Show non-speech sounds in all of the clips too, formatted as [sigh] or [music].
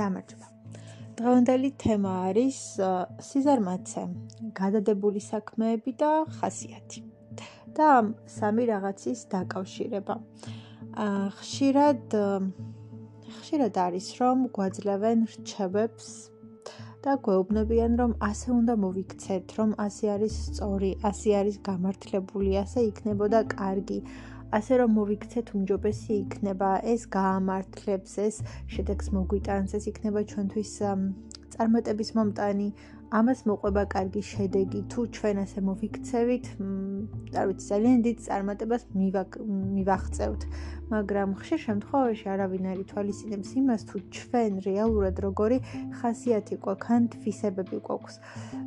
გამარჯობა. დღევანდელი თემა არის სიზარმაცე, გადადებული საქმეები და ხასიათი. და სამი რაღაცის დაკავშირება. ხშირად ხშირად არის რომ გვაძლევენ რჩევებს და გვეუბნებიან რომ ასე უნდა მოვიქცეთ, რომ ასე არის სწორი, ასე არის გამართლებული, ასე იქნებოდა კარგი. ასე რომ მოვიქცეთ უმჯობესი იქნება ეს გაამართლებს ეს შედეგს მოგვიტანს ეს იქნება ჩვენთვის წარმატების მომტანი ამას მოყვება კარგი შედეგი. თუ ჩვენ ასე მოვიქცევით არ ვიცი ძალიან დიდ წარმატებას მივაღწევთ. მაგრამ ხშირ შემთხვევაში არავინ არ ითვალისწინებს იმას თუ ჩვენ რეალურად როგორი ხასიათი გვაქვს თვისებები გვაქვს.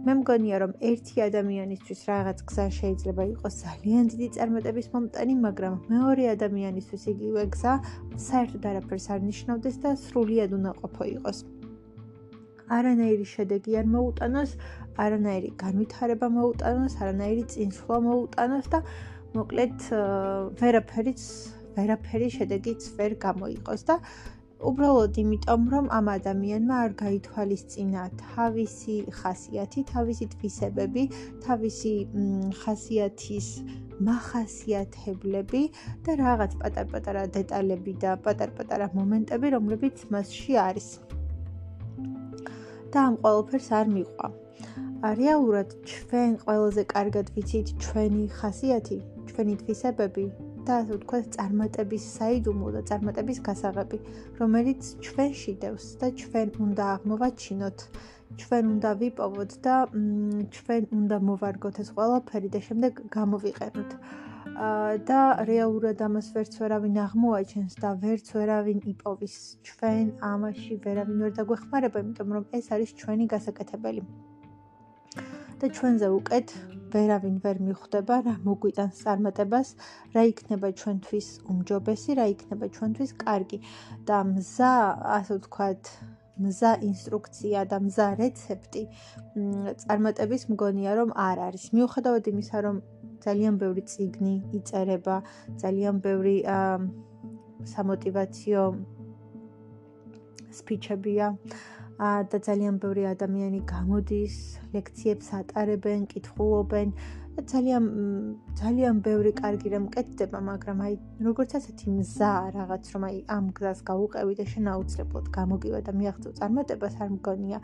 მე მგონია რომ ერთი ადამიანისთვის რაღაც გზა შეიძლება იყოს ძალიან დიდი წარმატების მომტანი მაგრამ მეორე ადამიანისთვის იგივე გზა საერთოდ არაფერს არ ნიშნავდეს და სრულიად უნაყოფო იყოს არანაირი შედეგი არ მოუტანოს, არანაირი განვითარება მოუტანოს, არანაირი წინსვლა მოუტანოს და მოკლედ ვერაფერიც ვერაფერი შედეგიც ვერ გამოიყოს და უბრალოდ იმიტომ რომ ამ ადამიანმა არ გაითვალისწინა თავისი ხასიათი, თავისი თვისებები, თავისი ხასიათის מחასიათებლები და რაღაც პატარ-პატარა დეტალები და პატარ-პატარა მომენტები, რომლებიც მასში არის. და ამ ყოველფერს არ მიყვა. რეალურად ჩვენ ყველაზე კარგად ვიცით ჩვენი ხასიათი, ჩვენი თვისებები და ასე ვთქვათ, წარმატების საიდუმლო და წარმატების გასაღები, რომელიც ჩვენში დევს და ჩვენ უნდა აღმოვაჩინოთ, ჩვენ უნდა ვიპოვოთ და ჩვენ უნდა მოვარგოთ ეს ყველაფერი და შემდეგ გამოვიყენოთ. და რეალურად ამას ვერც ვერავინ აღმოაჩენს და ვერც ვერავინ იპოვის ჩვენ ამაში ვერავინ ვერ დაგვეხმარება იმიტომ რომ ეს არის ჩვენი გასაკეთებელი. და ჩვენზე უკეთ ვერავინ ვერ მიხვდება რა მოგვიტანს წარმატებას რა იქნება ჩვენთვის უმჯობესი რა იქნება ჩვენთვის კარგი. და მზა ასე ვთქვათ მზა ინსტრუქცია და მზა რეცეპტი წარმატების მგონია რომ არ არის. მიუხედავად იმისა რომ ძალიან ბევრი ციგნი იწერება, ძალიან ბევრი სამოტივაციო სპიჩებია და ძალიან ბევრი ადამიანი გამოდის, ლექციებს ატარებენ, კითხულობენ ძალიან ძალიან ბევრი კარგი რამ კეთდება, მაგრამ აი როგორც ასეთი მზა რაღაც რომ აი ამ გზას გაუყევი და შენაუცლებლად გამოგივა და მიაღწევ წარმატებას არ მგონია.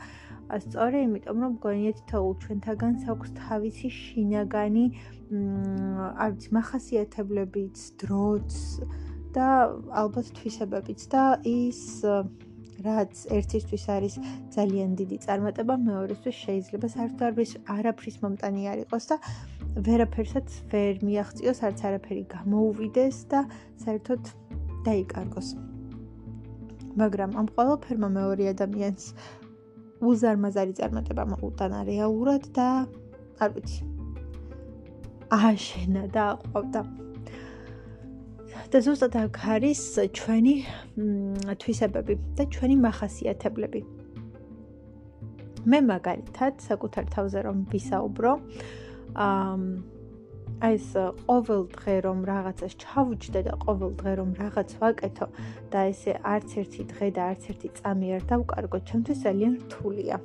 სწორი, იმიტომ რომ მგონია თითოეულ ჩვენთაგანს აქვს თავისი შინაგანი არ ვიცი, מחასიათებლებიც, დროც და ალბათ თვისებებიც და ის რაც ერთისთვის არის ძალიან დიდი წარმატება, მეორესთვის შეიძლება საერთოდ არაფრის მომტანი არ იყოს და ვერაფერსაც ვერ მიაღწიოს, არც არაფერი გამოუვიდეს და საერთოდ დაიკარგოს. მაგრამ ამ ყოველფერმა მეორე ადამიანს უზარმაზარი წარმატება მოუტანა რეალურად და არ ვიცი, აშენა და აყვავდა. და ზუსტად აქ არის ჩვენი თვისებები და ჩვენი מחასიათებლები. მე მაგალითად საკუთარ თავზე რომ ვისაუბრო, აა ეს ყოველ დღე რომ რაღაცას ჩავუჯდე და ყოველ დღე რომ რაღაც ვაკეთო და ესე არც ერთი დღე და არც ერთი წამი არ დავკარგო, ჩემთვის ძალიან რთულია.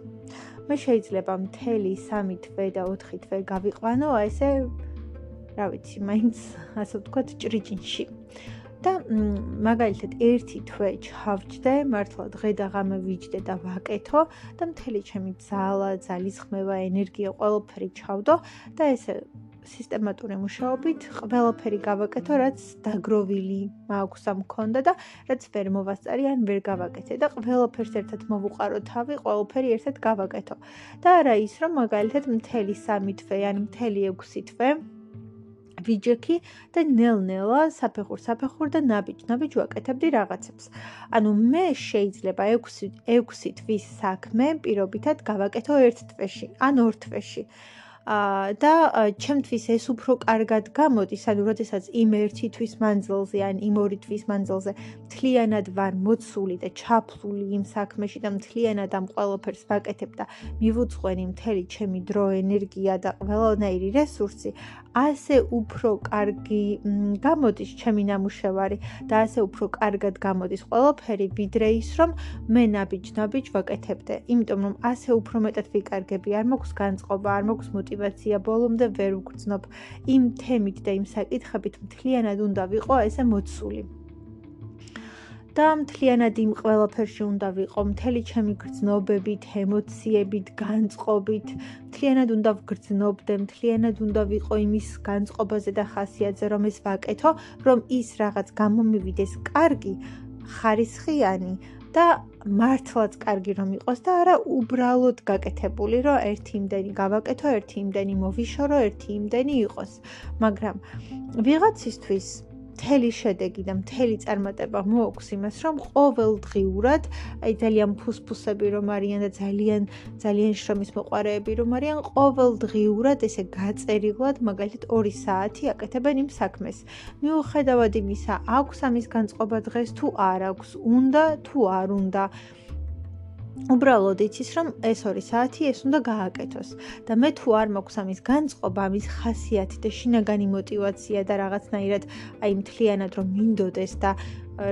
მე შეიძლება მთელი 3 თვე და 4 თვე გავიყვანო, აი ესე რა ვიცი, მაინც ასე ვთქვათ, ჭრიჭინში. და მაგალითად, ერთი თვე ჩავჯდე, მართლა დღე და ღამე ვიჯდე და ვაკეთო და მთელი ჩემი ძალა, ძალისხმევა, ენერგია ყველაფერი ჩავდო და ესე სისტემატური მუშაობით ყველაფერი გავაკეთო, რაც დაგროვილი მაქვს ამ მქონდა და რაც ვერ მოვასწარი ან ვერ გავაკეთე და ყველაფერს ერთად მოვუყარო თავი, ყველაფერი ერთად გავაკეთო. და არა ის, რომ მაგალითად მთელი 3 თვე ან მთელი 6 თვე ვიჯექი და ნელ-ნელა საფეხურ საფეხურ და ნაბიჯ ნაბიჯ ვაკეთებდი რაღაცებს. ანუ მე შეიძლება 6 6 თვის საქმე პირობითად გავაკეთო ერთ თვეში, ან ორ თვეში. და ჩემთვის ეს უფრო კარგად გამოდის, ანუ როდესაც იმ ერთი თვის მანძილზე ან იმ ორი თვის მანძილზე მთლიანად ვარ მოცული და ჩაფლული იმ საქმეში და მთლიანად ამ ყველაფერს ვაკეთებ და მივუძღვენი მთელი ჩემი დრო, ენერგია და ყველანაირი რესურსი, ასე უფრო კარგი გამოდის ჩემი ნამუშევარი და ასე უფრო კარგად გამოდის ყველაფერი, ვიდრე ის, რომ მე ნაბიჯ-ნაბიჯ ვაკეთებდე, იმიტომ რომ ასე უფრო მეტად ვიკარგები, არ მაქვს განწყობა, არ მაქვს мотиваცია, ბოლომდე ვერ ვგრძნობ. იმ თემით და იმ საკითხებით მთლიანად უნდა ვიყო ესე მოცული. და მთლიანად იმ ყველაფერში უნდა ვიყო მთელი ჩემი გრძნობებით, ემოციებით, განწყობით, მთლიანად უნდა ვგრძნობდე, მთლიანად უნდა ვიყო იმის განწყობაზე და ხასიათზე, რომ ეს ვაკეთო, რომ ის რაღაც გამომივიდეს კარგი, ხარისხიანი და მართლაც კარგი რომ იყოს და არა უბრალოდ გაკეთებული, რომ ერთი იმდენი გავაკეთო, ერთი იმდენი მოვიშორო, ერთი იმდენი იყოს. მაგრამ ვიღაცისთვის მთელი შედეგი და მთელი წარმატება მოაქვს იმას, რომ ყოველდღიურად, აი ძალიან ფუსფუსები რომ არიან და ძალიან ძალიან შრომის მოყარეები რომ არიან, ყოველდღიურად ესე გაწერილად, მაგალითად 2 საათი აკეთებენ იმ საქმეს. მიუხედავად იმისა, აქვს ამის განწყობა დღეს თუ არ აქვს, უნდა თუ არ უნდა. უბრალოდ იცის, რომ ეს 2 საათი ეს უნდა გააკეთოს და მე თუ არ მაქვს ამის განწყობა, ამის ხასიათი და შინაგანი мотиваცია და რაღაცნაირად აი მთლიანად რომ მინდოდეს და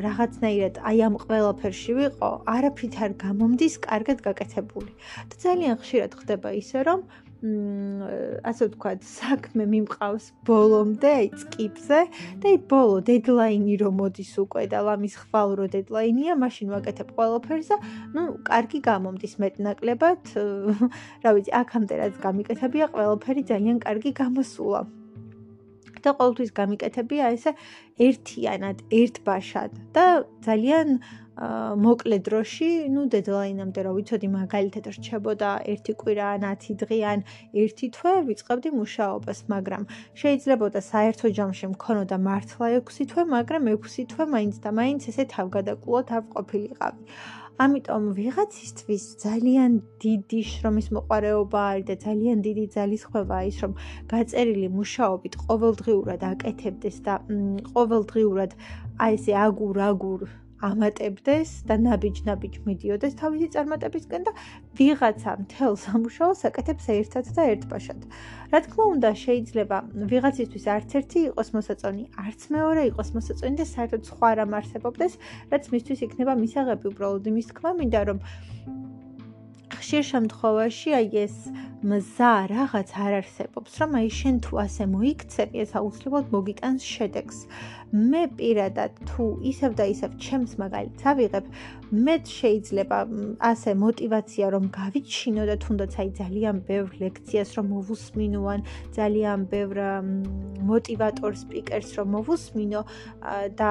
რაღაცნაირად აი ამ ყველაფერში ვიყო, არაფრით არ გამომდის კარგად გაკეთებული. და ძალიან ხშირად ხდება ისე, რომ ასე ვთქვათ, საქმე მიმყავს ბოლომდე, აი წკიფზე და აი ბოლო დედლაინი რომ მოდის უკვე და ლამის ხვალრო დედლაინია, მაშინ ვაკეთებ ყველაფერს და ნუ კარგი გამომდის მეტნაკლებად. რა ვიცი, აქამდე რაც გამიკეთებია, ყველაფერი ძალიან კარგი გამოსულა. და ყოველთვის გამიკეთებია ესე ერთიანად, ერთბაშად და ძალიან მოკლე დროში, ну, დედლაინამდე რა ვიცოდი, მაგალითად რჩებოდა 1 კვირა ან 10 დღე ან 1 თვე ვიწყებდი მუშაობას, მაგრამ შეიძლებოდა საერთო ჯამში მქონოდა მართლა 6 თვე, მაგრამ 6 თვე მაინც და მაინც ესე თავგადაკვლოთ არ ყოფილიყავი. ამიტომ ვიღაცისთვის ძალიან დიდი შრომის მოყარეობა არის და ძალიან დიდი ძალისხმევა ის, რომ გაწერილი მუშაობით ყოველდღიურად აკეთებდეს და ყოველდღიურად აი ესე აგურ-აგურ ამატებდეს და ნაბიჯ-ნაბიჯ მიდიოდეს თავისი წარმატებისკენ და ვიღაცა მთელ სამუშაოს აკეთებს ერთად და ერთბაშად. რა თქმა უნდა, შეიძლება ვიღაცისთვის არც ერთი იყოს მოსაწონი, არც მეორე იყოს მოსაწონი და საერთოდ სხვა რამ არსებობდეს, რაც მისთვის იქნება მისაღები უბრალოდ იმის თქმა მინდა რომ ხშირ შემთხვევაში აი ეს მზა რაღაც არ არსებობს, რომ აი შენ თუ ასე მოიქცევი, ეს აუცილებლად მოგიტანს შედეგს. მე პირადად თუ ისევ და ისევ ჩემს მაგალითს ავიღებ, მე შეიძლება ასე мотивация რომ გავიჩინო და თუნდაც აი ძალიან ბევრ ლექციას რომ მოვუსმინო ან ძალიან ბევრ мотиватор სპიკერს რომ მოვუსმინო და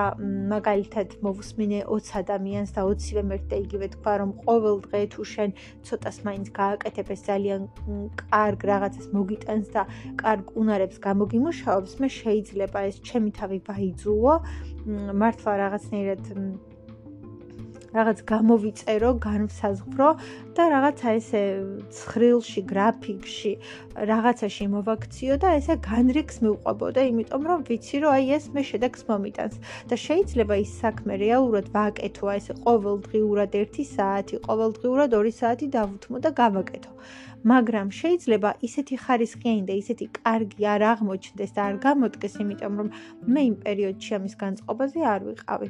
მაგალითად მოვუსმინე 20 ადამიანს და 20-ვე მერტე იგივე თქვა რომ ყოველ დღე თუ შენ ცოტას მაინც გააკეთებ ეს ძალიან კარგ რაღაცას მოგიტანს და კარგ უნარებს გამოგიმუშავებს, მე შეიძლება ეს ჩემი თავი ვაიძულო, მართლა რაღაცნაირად რაღაც გამოვიწერო, განვსაზღვრო და რაღაცა ესე ცხრილში, გრაფიკში, რაღაცაში მოვაქციო და ესე განრიგს მივყვებოდა, იმიტომ რომ ვიცი რომ აი ეს მე შედეგს მომიტანს და შეიძლება ის საქმე რეალურად ვაკეთო, ესე ყოველდღიურად 1 საათი, ყოველდღიურად 2 საათი დავუთმო და გავაკეთო. მაგრამ შეიძლება ისეთი ხარისხიანი და ისეთი კარგი არ აღმოჩნდეს და არ გამოდგეს, იმიტომ რომ მე იმ პერიოდში ამის განწყობაზე არ ვიყავი.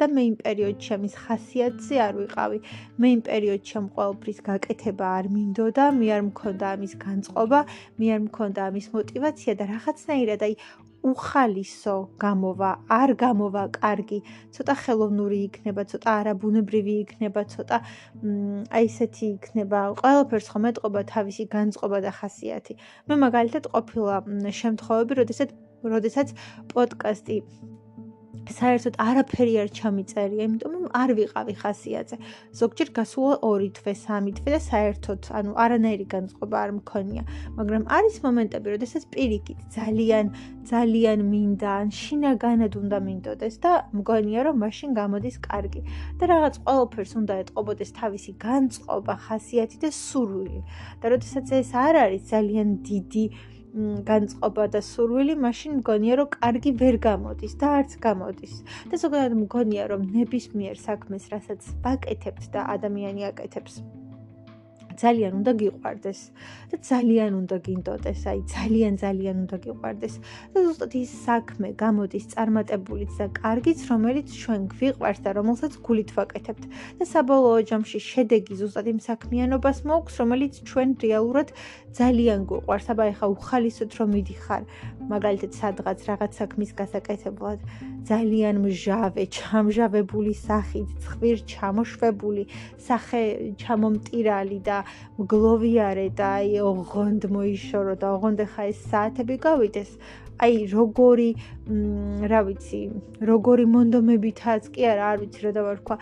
და მე იმ პერიოდში ამის ხასიათზე არ ვიყავი. მე იმ პერიოდში ამ ყოველფრის გაკეთება არ მინდოდა, მე არ მქონდა ამის განწყობა, მე არ მქონდა ამის мотиваცია და რაღაცნაირად აი უხალისო გამოვა, არ გამოვა კარგი, ცოტა ხელოვნური იქნება, ცოტა არაბუნებრივი იქნება, ცოტა აი ესეთი იქნება. ყველაფერს ხომ ეტყობა თავისი განწყობა და ხასიათი. მე მაგალითად ყოფილა შემთხვევები, როდესაც როდესაც პოდკასტი საერთოდ არაფერი არ ჩამიწერია, იმიტომ რომ არ ვიყავი ხასიათზე. ზოგჯერ გასულა 2 თვე, 3 თვე და საერთოდ, ანუ არანაირი განწყობა არ მქონია, მაგრამ არის მომენტები, როდესაც პირიქით ძალიან, ძალიან მინდა, ან შინაგანად უნდა მინდოდეს და მგონია, რომ მაშინ გამოდის კარგი. და რაღაც ყოველფერს უნდა ეტყობოდეს თავისი განწყობა, ხასიათი და სურვილი. და როდესაც ეს არ არის ძალიან დიდი განწყობა და სურვილი, მაშინ მგონია, რომ კარგი ვერ გამოდის და არც გამოდის. და ზოგადად მგონია, რომ ნებისმიერ საქმეს, რასაც ვაკეთებთ და ადამიანი აკეთებს, ძალიან უნდა გიყვარდეს და ძალიან უნდა გინდოდეს, აი ძალიან ძალიან უნდა გიყვარდეს. და ზუსტად ის საქმე გამოდის წარმატებულიც და კარგიც, რომელიც ჩვენ გვიყვარს და რომელსაც გულით ვაკეთებთ. და საბოლოო ჯამში შედეგი ზუსტად იმ საქმიანობას მოაქვს, რომელიც ჩვენ რეალურად ძალიან გვიყვარს. აბა ეხა უხალისოდ რომ მიდიხარ, მაგალითად სადღაც რაღაც საქმის გასაკეთებლად, ძალიან მჟავე, ჩამჟავებული სახით, ცხვირ ჩამოშვებული, სახე ჩამომტირალი და მგლოვიარე და აი ოღონდ მოიშორო და ოღონდ ხა ეს საათები გავიდეს. აი როგორი რა ვიცი, როგორი მონდომებითაც კი არა, არ ვიცი რა დავარქვა.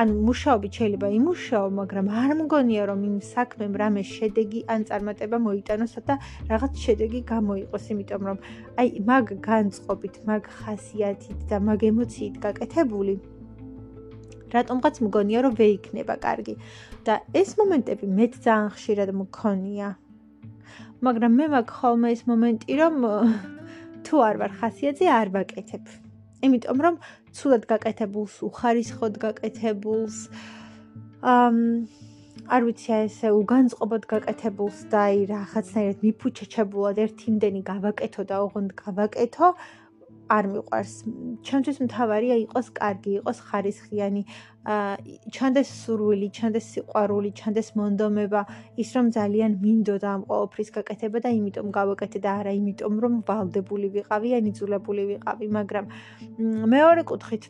ან მუშაობით შეიძლება იმუშაო, მაგრამ არ მგონია რომ იმ საქმემ რამე შედეგი ან წარმატება მოიტანოს და რაღაც შედეგი გამოიყოს, იმიტომ რომ აი მაგ განწყობით, მაგ ხასიათით და მაგ ემოციით გაკეთებული რატომღაც მგონია რომ ვეიქნება კარგი. და ეს მომენტები მეც ძალიან ხშირად მქონია. მაგრამ მე მაქვს ხოლმე ეს მომენტი რომ [laughs] თუ არ ვარ ხასიათზე არ ვაკეთებ. იმიტომ რომ ცუდად გაკეთებულს უხარისხოდ გაკეთებულს. ამ არ ვიცი ესე უგანწყობად გაკეთებულს და აი რაღაცნაირად მიფუჩეჩებულად ერთი იმდენი გავაკეთო და ოღონდ გავაკეთო არ მიყვარს. ჩემთვის მთავარია იყოს კარგი, იყოს ხარისხიანი, აა ჩანდეს სურვილი, ჩანდეს სიყვარული, ჩანდეს მონდომება, ის რომ ძალიან მინდოდა ამ ყოველფრის გაკეთება და იმიტომ გავაკეთე და არა იმიტომ რომ ვალდებული ვიყავი, ან იძულებული ვიყავი, მაგრამ მეორე კუთხით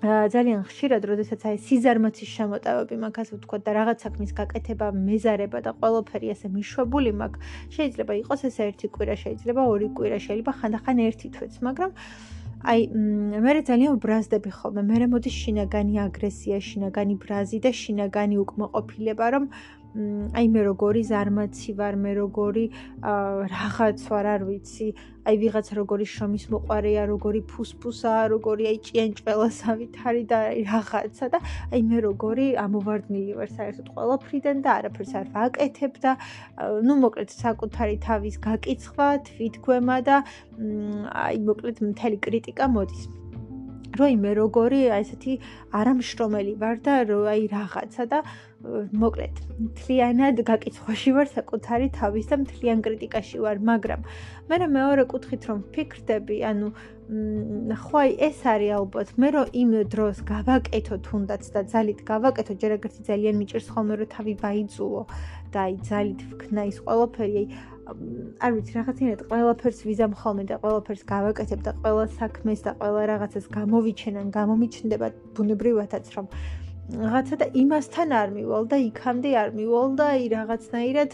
ძალიან ხშირად, როდესაც აი სიზარმაცის შემოტევები მაქვს, ასე ვთქვა და რაღაც საქმის გაკეთება, მეზარება და ყველაფერი ასე მიშვებული მაქვს, შეიძლება იყოს ეს ერთი კვირა, შეიძლება ორი კვირა, შეიძლება ხანდახან ერთი თვეც, მაგრამ აი მე ძალიან ბრაზდები ხოლმე, მე მოდი შინაგანი აგრესია, შინაგანი ბრაზი და შინაგანი უკმაყოფილება, რომ აი მე როგორი ზარმაცი ვარ, მე როგორი რაღაც ვარ, არ ვიცი. აი ვიღაც როგორი შრომის მოყარეა, როგორი ფუსფუსაა, როგორი აი ჭიანჭველასავით არის და აი რაღაცა და აი მე როგორი ამოვარდნილი ვარ საერთოდ ყველაფრიდან და არაფერს არ ვაკეთებ და ნუ მოკლედ საკუთარი თავის გაკიცხვა, თვითგვემა და აი მოკლედ მთელი კრიტიკა მოდის. როი მე როგორი აი ესეთი არამშრომელი ვარ და აი რაღაცა და მოკლედ, მთლიანად გაკითხვაში ვარ საკუთარი თავის და მთლიან კრიტიკაში ვარ, მაგრამ მე რა მეორე კუთხით რომ ფიქრდები, ანუ ხო აი ეს არის ალბათ, მე რომ იმ დროს გავაკეთო თუნდაც და ძალით გავაკეთო, ჯერ ეგრეთი ძალიან მიჭირს ხოლმე რომ თავი ვაიძულო და აი ძალით ვქნა ის ყველაფერი, აი არ ვიცი, რაღაცინად ყველაფერს ვიზამ ხოლმე და ყველაფერს გავაკეთებ და ყველა საქმეს და ყველა რაღაცას გამოვიჩენან, გამომიჩნდება ბუნებრივათაც რომ რაღაცა და იმასთან არ მივალ და იქამდე არ მივალ და აი რაღაცნაირად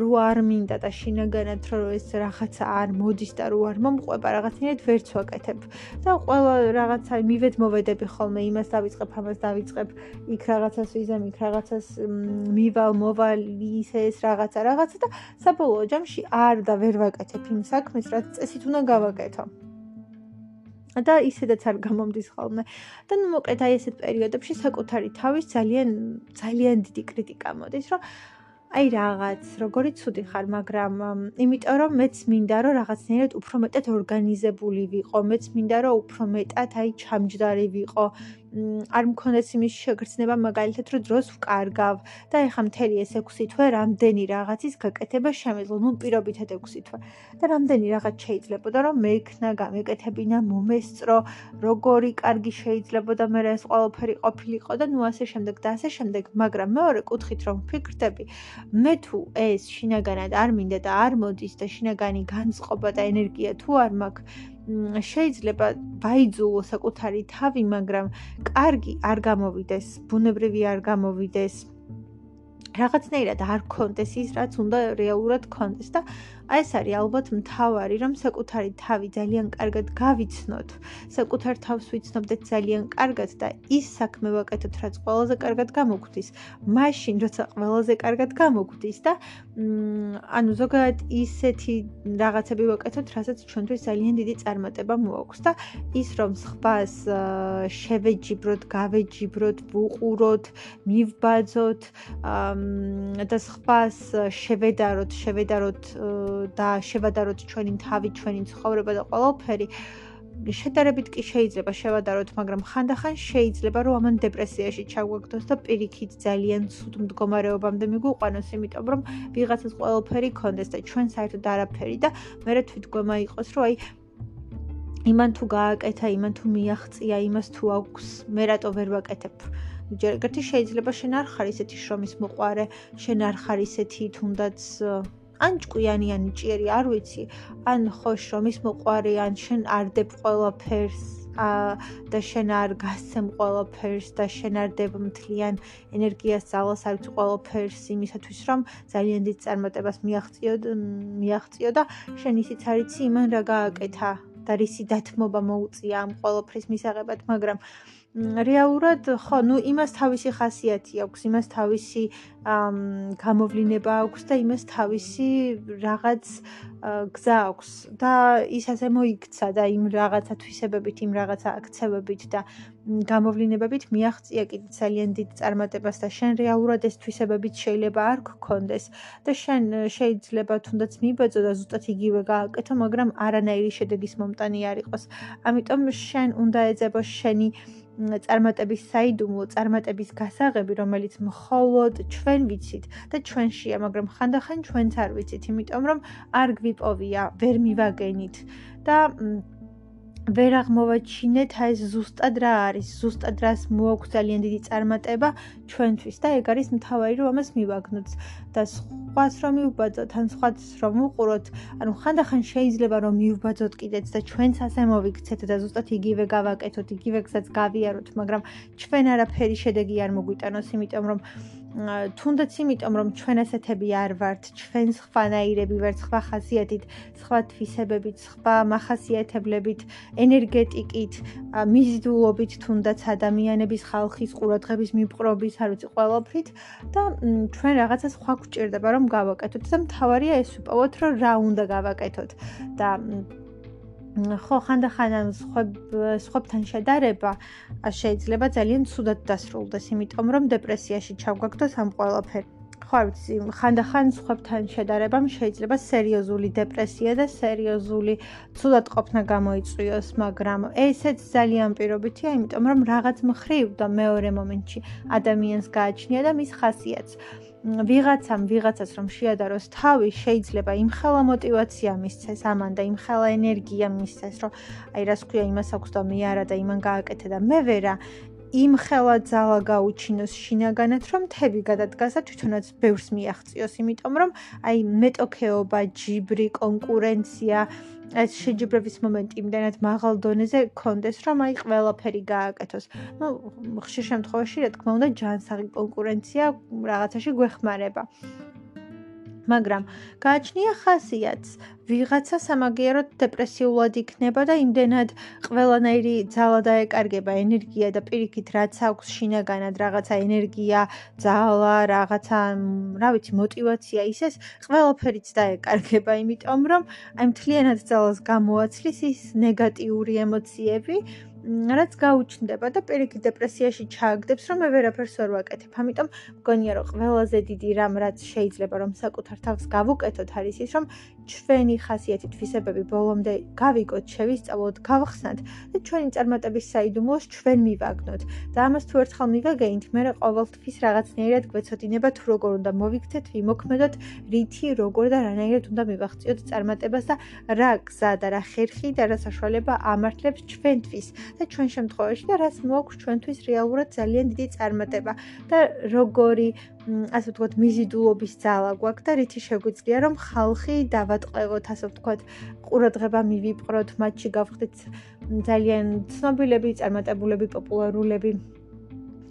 რო არ მინდა და შინაგანად რომ ეს რაღაცა არ მოდის და რო არ მომყვება რაღაცნაირად ვერც ვაკეთებ და ყველა რაღაცა მივედ მოვედები ხოლმე იმას დავიწყებ ამას დავიწყებ იქ რაღაცას ვიზამ იქ რაღაცას მივალ მოვალ ისე ეს რაღაცა რაღაცა და საბოლოო ჯამში არ და ვერ ვაკეთებ იმ საქმეს რაც წესით უნდა გავაკეთო და ისედაც არ გამომდის ხოლმე. და ნუ მოკლედ აი ესეთ პერიოდებში საკუთარი თავის ძალიან ძალიან დიდი კრიტიკა მოდის, რომ აი რაღაც, როგორი ცუდი ხარ, მაგრამ იმიტომ რომ მეც მინდა რომ რაღაცნაირად უფრო მეტად ორგანიზებული ვიყო, მეც მინდა რომ უფრო მეტად აი ჩამჯდარი ვიყო, არ მქონდეს იმის შეგრძნება მაგალითად რომ დროს ვკარგავ და ეხა მთელი ეს 6 თვე რამდენი რაღაცის გაკეთება შემეძლო. ნუ პირობითად 6 თვე და რამდენი რაღაც შეიძლებოდა რომ მექნა გამეკეთებინა მომესწრო როგორი კარგი შეიძლებოდა მე ეს ყველაფერი ყოფილიყო და ნუ ასე შემდეგ და ასე შემდეგ. მაგრამ მეორე კუთხით რომ ფიქრდები მე თუ ეს შინაგანად არ მინდა და არ მოდის და შინაგანი განწყობა და ენერგია თუ არ მაქვს შეიძლება ვაიძულო საკუთარი თავი, მაგრამ კარგი არ გამოვიდეს, ბუნებრივი არ გამოვიდეს. რაღაცნაირად არ კონდეს ის, რაც უნდა რეალურად კონდეს და აი ეს არის ალბათ მთავარი, რომ საკუთარი თავი ძალიან კარგად გავიცნოთ, საკუთარ თავს ვიცნობდეთ ძალიან კარგად და ის საქმე ვაკეთოთ, რაც ყველაზე კარგად გამოგვდის. მაშინ, როცა ყველაზე კარგად გამოგვდის და ანუ ზოგადად ისეთი რაღაცები ვაკეთოთ, რასაც ჩვენთვის ძალიან დიდი წარმატება მოაქვს და ის რომ სხვას შევეჯიბროთ, გავეჯიბროთ, ვუყუროთ, მივბაძოთ და სხვას შევედაროთ, შევედაროთ და შევადაროთ ჩვენი თავი, ჩვენი ცხოვრება და ყველაფერი. შედარებით კი შეიძლება შევადაროთ, მაგრამ ხანდახან შეიძლება რომ ამან დეპრესიაში ჩაგვაგდოს და პირიქით ძალიან ცუდ მდგომარეობამდე მიგვიყვანოს, იმიტომ რომ ვიღაცას ყველაფერი კონდეს და ჩვენ საერთოდ არაფერი და მე თვითგვემა იყოს, რომ აი იმან თუ გააკეთა, იმან თუ მიაღწია, იმას თუ აქვს, მე რატო ვერ ვაკეთებ? ჯერ ერთი შეიძლება შენ არ ხარ ისეთი შრომის მოყარე, შენ არ ხარ ისეთი თუნდაც ან ჭკვიანი ან ჭიერი, არ ვიცი. ან ხო შრომის მოყარე, ან შენ არ დებ ყველაფერს და შენ არ გასცემ ყველაფერს და შენ არ დებ მთლიან ენერგიას ძალას არ ვიცი ყველაფერს იმისათვის რომ ძალიან დიდ წარმატებას მიაღწიო მიაღწიო და შენ ისიც არიცი იმან რა გააკეთა და რისი დათმობა მოუწია ამ ყველაფრის მისაღებად მაგრამ რეალურად ხო, ну იმას თავისი ხასიათი აქვს, იმას თავისი გამოვლინება აქვს და იმას თავისი რაღაც გზა აქვს და ის ასე მოიქცა და იმ რაღაცა თვისებებით, იმ რაღაცა აქცევებით და გამოვლინებებით მიაღწია კიდე ძალიან დიდ წარმატებას და შენ რეალურად ეს თვისებებით შეიძლება არ გქონდეს და შენ შეიძლება თუნდაც მიბაძო და ზუსტად იგივე გააკეთო, მაგრამ არანაირი შედეგის მომტანი არ იყოს. ამიტომ შენ უნდა ეძებო შენი წარმატების საიდუმლო, წარმატების გასაღები, რომელიც მხოლოდ ჩვენ ვიცით და ჩვენშია, მაგრამ ხანდახან ჩვენც არ ვიცით, იმიტომ რომ არ გვიპოვია, ვერ მივაგენით და ვერ აღმოვაჩინეთ აი ეს ზუსტად რა არის, ზუსტად რას მოაქვს ძალიან დიდი წარმატება ჩვენთვის და ეგ არის მთავარი რომ ამას მივაგნოთ. და სხვას რომ მივბაძოთ, ან სხვას რომ უყუროთ, ანუ ხანდახან შეიძლება რომ მივბაძოთ კიდეც და ჩვენც ასე მოვიქცეთ და ზუსტად იგივე გავაკეთოთ, იგივე გზაც გავიაროთ, მაგრამ ჩვენ არაფერი შედეგი არ მოგვიტანოს, იმიტომ რომ თუნდაც იმიტომ რომ ჩვენ ასეთები არ ვართ, ჩვენ სხვანაირები ვართ, სხვა ხასიათით, სხვა თვისებებით, სხვა מחასიათებლებით, ენერგეტიკით, მიზიდულობით, თუნდაც ადამიანების ხალხის ყურადღების მიპყრობის, არ ვიცი, ყველაფრით. და ჩვენ რაღაცა სხვა გვჭირდება რომ გავაკეთოთ. და მთავარია ეს ვიპოვოთ, რომ რა უნდა გავაკეთოთ. და ხო ხანდახან ან სხვებთან შედარება შეიძლება ძალიან ცუდად დასრულდეს, იმიტომ რომ დეპრესიაში ჩავგაგდოს ამ ყველაფერს. ხო ვიცი, ხანდახან სხვებთან შედარებამ შეიძლება სერიოზული დეპრესია და სერიოზული ცუდად ყოფნა გამოიწვიოს, მაგრამ ესეც ძალიან პირობითია, იმიტომ რომ რაღაც მხრივ და მეორე მომენტში ადამიანს გააჩნია და მის ხასიათს ვიღაცამ ვიღაცას რომ შეადაროს თავი, შეიძლება იმხელა мотиваცია მისცეს ამან და იმხელა ენერგია მისცეს, რომ აი რას ქვია, იმას აქვს და მე არა და იმან გააკეთე და მე ვერა. იმხელა ძალა გაუჩინოს შინაგანად, რომ თები გადადგასა თვითონაც ბევრს მიაღწიოს, იმიტომ რომ აი მეტოქეობა, ჯიბრი, კონკურენცია, ეს შეჯიბრების მომენტი იმდანაც მაღალ დონეზე კონდეს, რომ აი ყველაფერი გააკეთოს. ну, ხშირ შემთხვევაში, რა თქმა უნდა, ჯანსაღი კონკურენცია რაღაცაში გვეხმარება. მაგრამ გააჩნია ხასიათს. ვიღაცა სამაგიეროდ დეპრესიულად იქნება და იმდენად ყველანაირი ძალა დაეკარგება, ენერგია და პირიქით რაც აქვს შინაგანად რაღაცა ენერგია, ძალა, რაღაცა, რა ვიცი, мотиваცია, ის ეს ყველაფერიც დაეკარგება, იმიტომ რომ აი მთლიანად ძალას გამოაცლის ის ნეგატიური ემოციები რაც გაუჩნდება და პირიქით დეპრესიაში ჩააგდებს, რომ მე ვერაფერს ვერ ვაკეთებ. ამიტომ მგონია, რომ ყველაზე დიდი რამ რაც შეიძლება რომ საკუთარ თავს გავუკეთოთ არის ის, რომ ჩვენი ხასიათი თვისებები ბოლომდე გავიგოთ, შევისწავლოთ, გავხსნათ და ჩვენი წარმატების საიდუმლოს ჩვენ მივაგნოთ. და ამას თუ ერთხელ მივაგენით, მე ყოველთვის რაღაცნაირად გვეცოდინება თუ როგორ უნდა მოვიქცეთ, ვიმოქმედოთ, რითი, როგორ და რანაირად უნდა მივახციოთ წარმატებას და რა გზა და რა ხერხი და რა საშუალება ამართლებს ჩვენთვის და ჩვენ შემთხვევაში და რაც მოაქვს ჩვენთვის რეალურად ძალიან დიდი წარმატება და როგორი ასე ვთქვათ მიზიდულობის ძალა გვაქვს და რითი შეგვიძლია რომ ხალხი დავატყევოთ ასე ვთქვათ ყურადღება მივიპყროთ მათში გავხდეთ ძალიან ცნობილები წარმატებულები პოპულარულები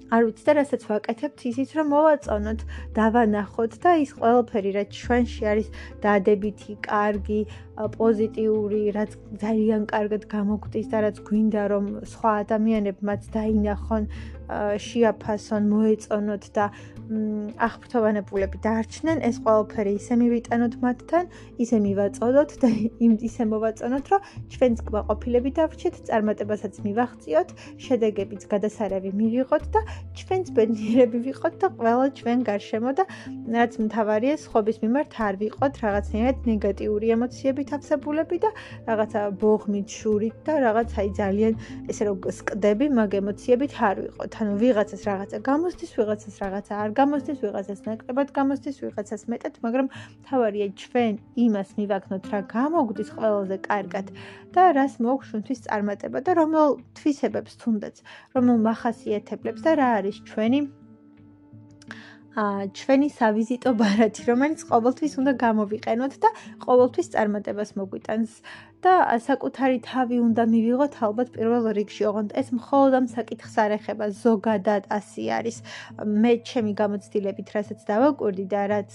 არ ვიცი და რასაც ვაკეთებთ ისიც რომ მოვაწონოთ, დავანახოთ და ის ყველაფერი რაც ჩვენში არის დადებითი, კარგი, პოზიტიური, რაც ძალიან კარგად გამოგვდის და რაც გვინდა რომ სხვა ადამიანები მათ დაინახონ, შეაფასონ, მოეწონოთ და აღფრთოვანებულები დარჩნენ, ეს ყველაფერი ისე მივიტანოთ მათთან, ისე მივაწოდოთ და იმ ისე მოვაწონოთ, რომ ჩვენს გვაყოფილები დავრჩეთ, წარმატებასაც მივახციოთ, შედეგებიც გადასარევი მივიღოთ და ჩვენს ბედნიერები ვიყოთ და ყველა ჩვენ გარშემო და რაც მთავარია, ხობის მიმართ არ ვიყოთ რაღაცნაირად ნეგატიური ემოციები სკდებით ავსებულები და რაღაცა ბოღმით შურით და რაღაც აი ძალიან ესე რომ სკდები მაგ ემოციებით არ ვიყოთ. ანუ ვიღაცას რაღაცა გამოსდის, ვიღაცას რაღაცა არ გამოსდის, ვიღაცას ნაკლებად გამოსდის, ვიღაცას მეტად, მაგრამ თავარია ჩვენ იმას მივაგნოთ რა გამოგვდის ყველაზე კარგად და რას მოგშვენთვის წარმატება და რომელ თვისებებს თუნდაც, რომელ מחასიათებლებს და რა არის ჩვენი ჩვენი სავიზიტო ბარათი, რომელიც ყოველთვის უნდა გამოვიყენოთ და ყოველთვის წარმატებას მოგვიტანს და საკუთარი თავი უნდა მივიღოთ ალბათ პირველ რიგში, ოღონდ ეს მხოლოდ ამ საკითხს არ ეხება, ზოგადად ასე არის. მე ჩემი გამოცდილებით, რასაც დავაკვირდი და რაც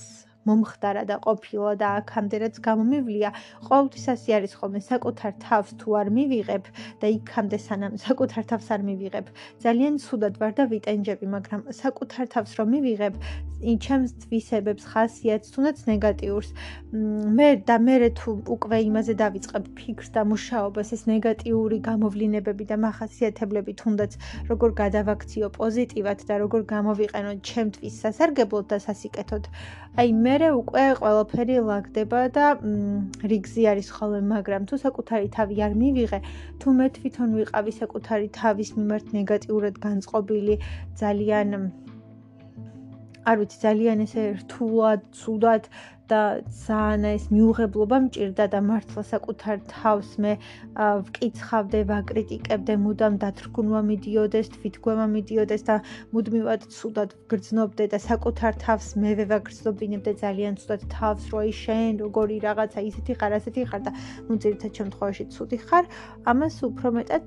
მომხდარა და ყოფილა და აქამდე რაც გამომივლია, ყოველთვის ასე არის ხოლმე საკუთარ თავს თუ არ მივიღებ და იქამდე სანამ საკუთარ თავს არ მივიღებ, ძალიან ცუდად ვარ და ვიტენჯები, მაგრამ საკუთარ თავს რომ მივიღებ, ჩემს თვისებებს, ხასიათს, თუნდაც ნეგატიურს, მე და მე თუ უკვე იმაზე დავიწყებ ფიქრს და მუშაობას, ეს ნეგატიური გამოვლინებები და מחასიათებლები თუნდაც როგორ გადავაქციო პოზიტივად და როგორ გამოვიყენო ჩემთვის სასარგებლოდ და სასიკეთოდ, აი მე მერე უკვე ყველაფერი ლაგდება და რიგზი არის ხოლმე, მაგრამ თუ საკუთარი თავი არ მივიღე, თუ მე თვითონ ვიყავი საკუთარი თავის მიმართ ნეგატიურად განწყობილი, ძალიან არ ვიცი, ძალიან ესე რთულად, ცუდად და ძალიან ეს მიუღებლობა მჭირდა და მართლა საკუთარ თავს მე ვკიცხავდე, ვაკრიტიკებდე, მუდამ დათრგუნვა მიდიოდეს, თვითგვემა მიდიოდეს და მუდმივად ცუდად გრძნობდე და საკუთარ თავს მე ვეგრძნობინებდე ძალიან ცუდად თავს, რომ აი შენ როგორი რაღაცა ისეთი ხარ, ასეთი ხარ და ნუ ძირითად შემთხვევაში ცუდი ხარ, ამას უფრო მეტად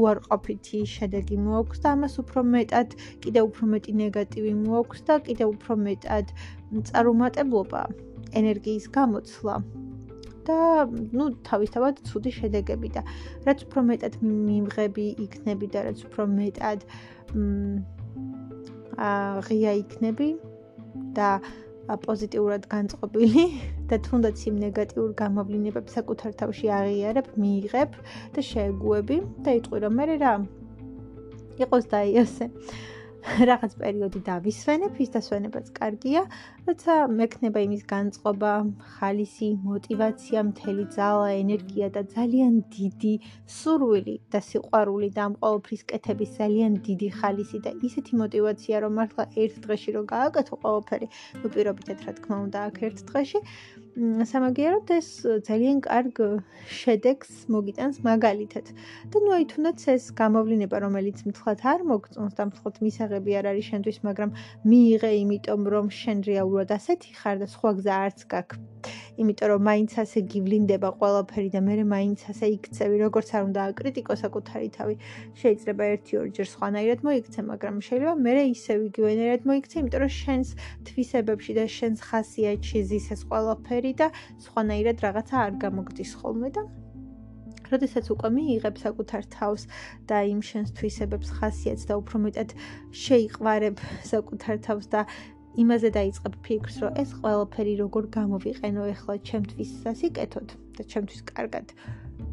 უარყოფითი შედეგი მოაქვს და ამას უფრო მეტად კიდე უფრო მეტი ნეგატივი მოაქვს და კიდე უფრო მეტად წარუმატებლობა, ენერგიის გამოცვლა და ну თავისთავად ცუდი შედეგები და რაც უფრო მეტად მიმღები იქნები და რაც უფრო მეტად აა ღია იქნები და პოზიტიურად განწყობილი [laughs] და თუნდაც იმ ნეგატიურ გამოვლინებებს საკუთარ თავში აღიარებ, მიიღებ და შეეგუები და იტყვი რომ მე რა იყოს და ესე რაღაც პერიოდი დავისვენებ, ის დასვენებაც კარგია, როცა მექნება იმის განწყობა, ხალისი, мотиваცია, მთელი ძალა, ენერგია და ძალიან დიდი სურვილი და სიყვარული და ამ ყოველფრის კეთების ძალიან დიდი ხალისი და ისეთი мотиваცია, რომ მართლა ერთ დღეში რო გააკეთო ყოველფერი, ну პირობითად რა თქმა უნდა, აქ ერთ დღეში სამაგიეროდ ეს ძალიან კარგ შედეგს მოგიტანს მაგალითად. და ნუ აი თუნდაც ეს გამოვლენა, რომელიც მთლად არ მოგწონს და მთლად მისაღები არ არის შენთვის, მაგრამ მიიღე იმიტომ, რომ შენ რეალურად ასეთი ხარ და სხვა გზა არც გაქვს. იმიტომ რომ მაინც ასე გივლინდება ყველაფერი და მე მაინც ასე იქცევი, როგორც არ უნდა აკრიტიკო საკუთარი თავი. შეიძლება ერთი-ორი ჯერ სხვანაირად მოიქცე, მაგრამ შეიძლება მე ისევ იგივენერად მოიქცე, იმიტომ რომ შენს თვისებებში და შენს ხასიათში ზის ეს ყველაფერი ვფერი და სხვანაირად რაღაცა არ გამოგდის ხოლმე და როდესაც უკვე მიიღებ საკუთარ თავს და იმ შენს თვისებებს ხასიათს და უფრო მეტად შეიყვარებ საკუთარ თავს და იმაზე დაიწყებ ფიქრს, რომ ეს ყველაფერი როგორ გამოვიყენო ახლა ჩემთვის სასიკეთოდ და ჩემთვის კარგად.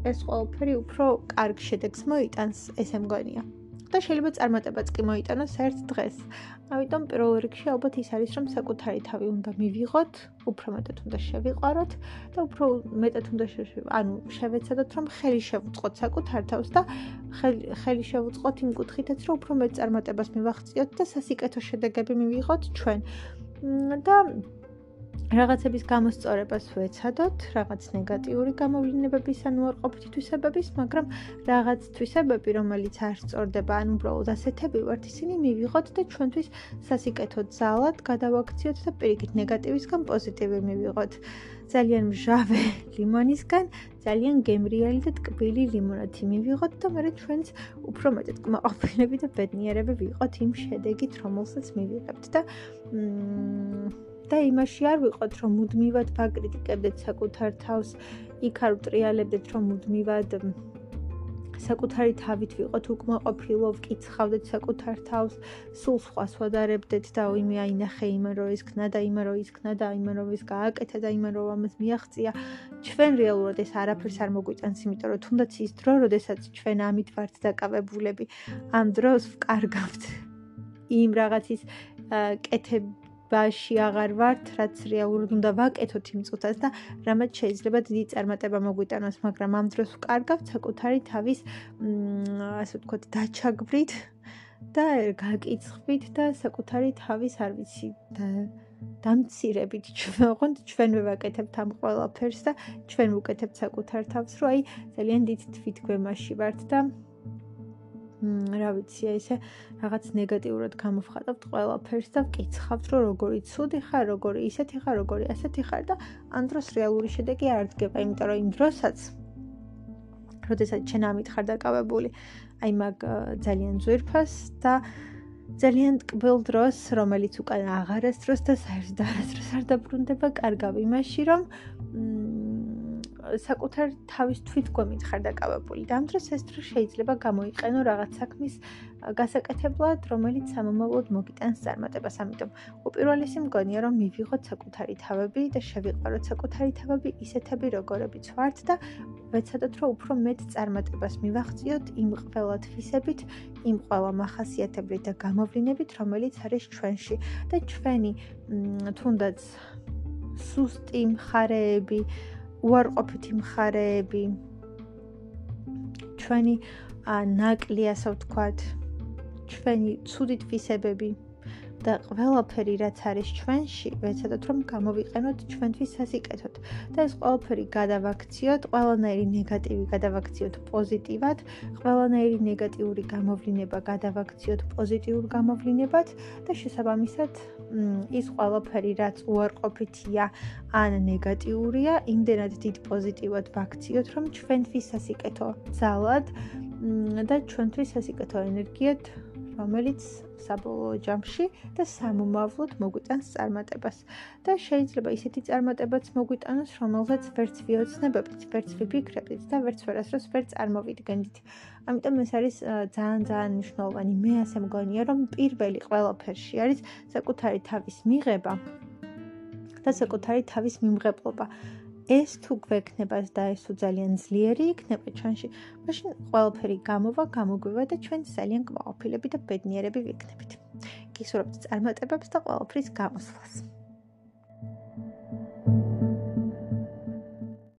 ეს ყველაფერი უფრო კარგ შედეგს მოიტანს, ესე მგონია. და შეიძლება წარმატებაც კი მოიტანოს ერთ დღეს. ამიტომ პირველ რიგში ალბათ ის არის, რომ საკუთარი თავი უნდა მივიღოთ, უფრო მეტად უნდა შევიყვაროთ და უფრო მეტად უნდა ანუ შევეცადოთ, რომ ხელი შევუწყოთ საკუთარ თავს და ხელი შევუწყოთ იმ კუთხითაც, რომ უფრო მეტ წარმატებას მივახციოთ და სასიკეთო შედეგები მივიღოთ ჩვენ. და რაღაცების გამოსწორებას ვეცადოთ, რაღაც ნეგატიური გამოვლინებების ან უარყოფითი თვისებების, მაგრამ რაღაც თვისებები, რომელიც არ სწორდება, ან უბრალოდ ასეთები ვართ, ისინი მივიღოთ და ჩვენთვის სასიკეთო ძალად გადავაქციოთ და პირიქით ნეგატივისგან პოზიტივი მივიღოთ. ძალიან მჟავე ლიმონისგან ძალიან გემრიელი და ტკბილი ლიმონადი მივიღოთ და მე ჩვენს უფრო მეტად კმაყოფილები და ბედნიერები ვიყოთ იმ შედეგით, რომელსაც მივიღებთ და მ და იმაში არ ვიყოთ, რომ მუდმივად ვაკრიტიკებდეთ საკუთარ თავს, იქ არ ვტრიალებდეთ, რომ მუდმივად საკუთარი თავით ვიყოთ უკმაყოფილო, ვკიცხავდეთ საკუთარ თავს, სულ სხვას ვადარებდეთ და იმე აინახე იმან რომ ის ქნა და იმან რომ ის ქნა და იმან რომ ის გააკეთა და იმან რომ ამას მიაღწია. ჩვენ რეალურად ეს არაფერს არ მოგვიტანს, იმიტომ რომ თუნდაც ის დრო, როდესაც ჩვენ ამით ვართ დაკავებულები, ამ დროს ვკარგავთ იმ რაღაცის კეთებ ბაში აღარ ვართ, რაც რეალურად უნდა ვაკეთოთ იმ წუთას და რამაც შეიძლება დიდი წარმატება მოგვიტანოს, მაგრამ ამ დროს ვკარგავთ საკუთარი თავის ასე ვთქვათ, დაჩაგვრით და გაკიცხვით და საკუთარი თავის არ ვიცი და დამცირებით ჩვენ ჩვენ ვაკეთებთ ამ ყველაფერს და ჩვენ ვუკეთებთ საკუთარ თავს, რომ აი ძალიან დიდ თვითგვემაში ვართ და რა ვიცი, აი ესე რაღაც ნეგატიურად გამოვხატავთ ყველაფერს და ვკითხავთ, რომ როგორი ცუდი ხარ, როგორი ისეთი ხარ, როგორი ასეთი ხარ და ამ დროს რეალური შედეგი არ დგება, იმიტომ რომ იმ დროსაც როდესაც ჩვენ ამით ხარ დაკავებული, აი მაგ ძალიან ძვირფას და ძალიან ტკბილ დროს, რომელიც უკან აღარასდროს და საერთოდ არასდროს არ დაბრუნდება, კარგავ იმაში, რომ საკუთარ თავის თვითგვემით ხარ დაკავებული. და ამ დროს ეს დრო შეიძლება გამოიყენო რაღაც საქმის გასაკეთებლად, რომელიც სამომავლოდ მოგიტანს წარმატებას. ამიტომ უპირველესი მგონია, რომ მივიღოთ საკუთარი თავები და შევიყვაროთ საკუთარი თავები ისეთები, როგორებიც ვართ და ვეცადოთ, რომ უფრო მეტ წარმატებას მივახციოთ იმ ყველა თვისებით, იმ ყველა מחასიათებლით და გამოვლინებით, რომელიც არის ჩვენში და ჩვენი თუნდაც სუსტი მხარეები უარყოფითი მხარეები. ჩვენი ნაკლი ასე ვთქვათ. ჩვენი ცუდი თვისებები და ყველაფერი რაც არის ჩვენში, ვეცადოთ რომ გამოვიყენოთ ჩვენთვის სასიკეთოდ. და ეს ყველაფერი გადავაქციოთ, ყველანაირი ნეგატივი გადავაქციოთ პოზიტიურად, ყველანაირი ნეგატიური გამოვლინება გადავაქციოთ პოზიტიურ გამოვლინებად და შესაბამისად ის ყველაფერი რაც უარყოფითია ან ნეგატიურია, იმდენად დიდ პოზიტივად ვაქციოთ, რომ ჩვენთვის სასიკეთო ძალად და ჩვენთვის სასიკეთო ენერგიად რომელიც საბოლოო ჯამში და სამომავლოდ მოგვიტანს წარმატებას და შეიძლება ისეთი წარმატებაც მოგვიტანოს, რომელზეც ვერც ვიოცნებებით, ვერც ვიფიქრებით და ვერც ვერასდროს ვერ წარმოვიდგენთ. ამიტომ ეს არის ძალიან ძალიან მნიშვნელოვანი. მე ასე მგონია, რომ პირველი ყველაფერში არის საკუთარი თავის მიღება და საკუთარი თავის მიმღებლობა. ეს თუ გვექნება და ეს თუ ძალიან ძლიერი იქნება ჩვენში, მაშინ ყველაფერი გამოვა, გამოგვივა და ჩვენ ძალიან კმაყოფილები და ბედნიერები ვიქნებით. გისურვებთ წარმატებებს და ყველაფრის გამოსვლას.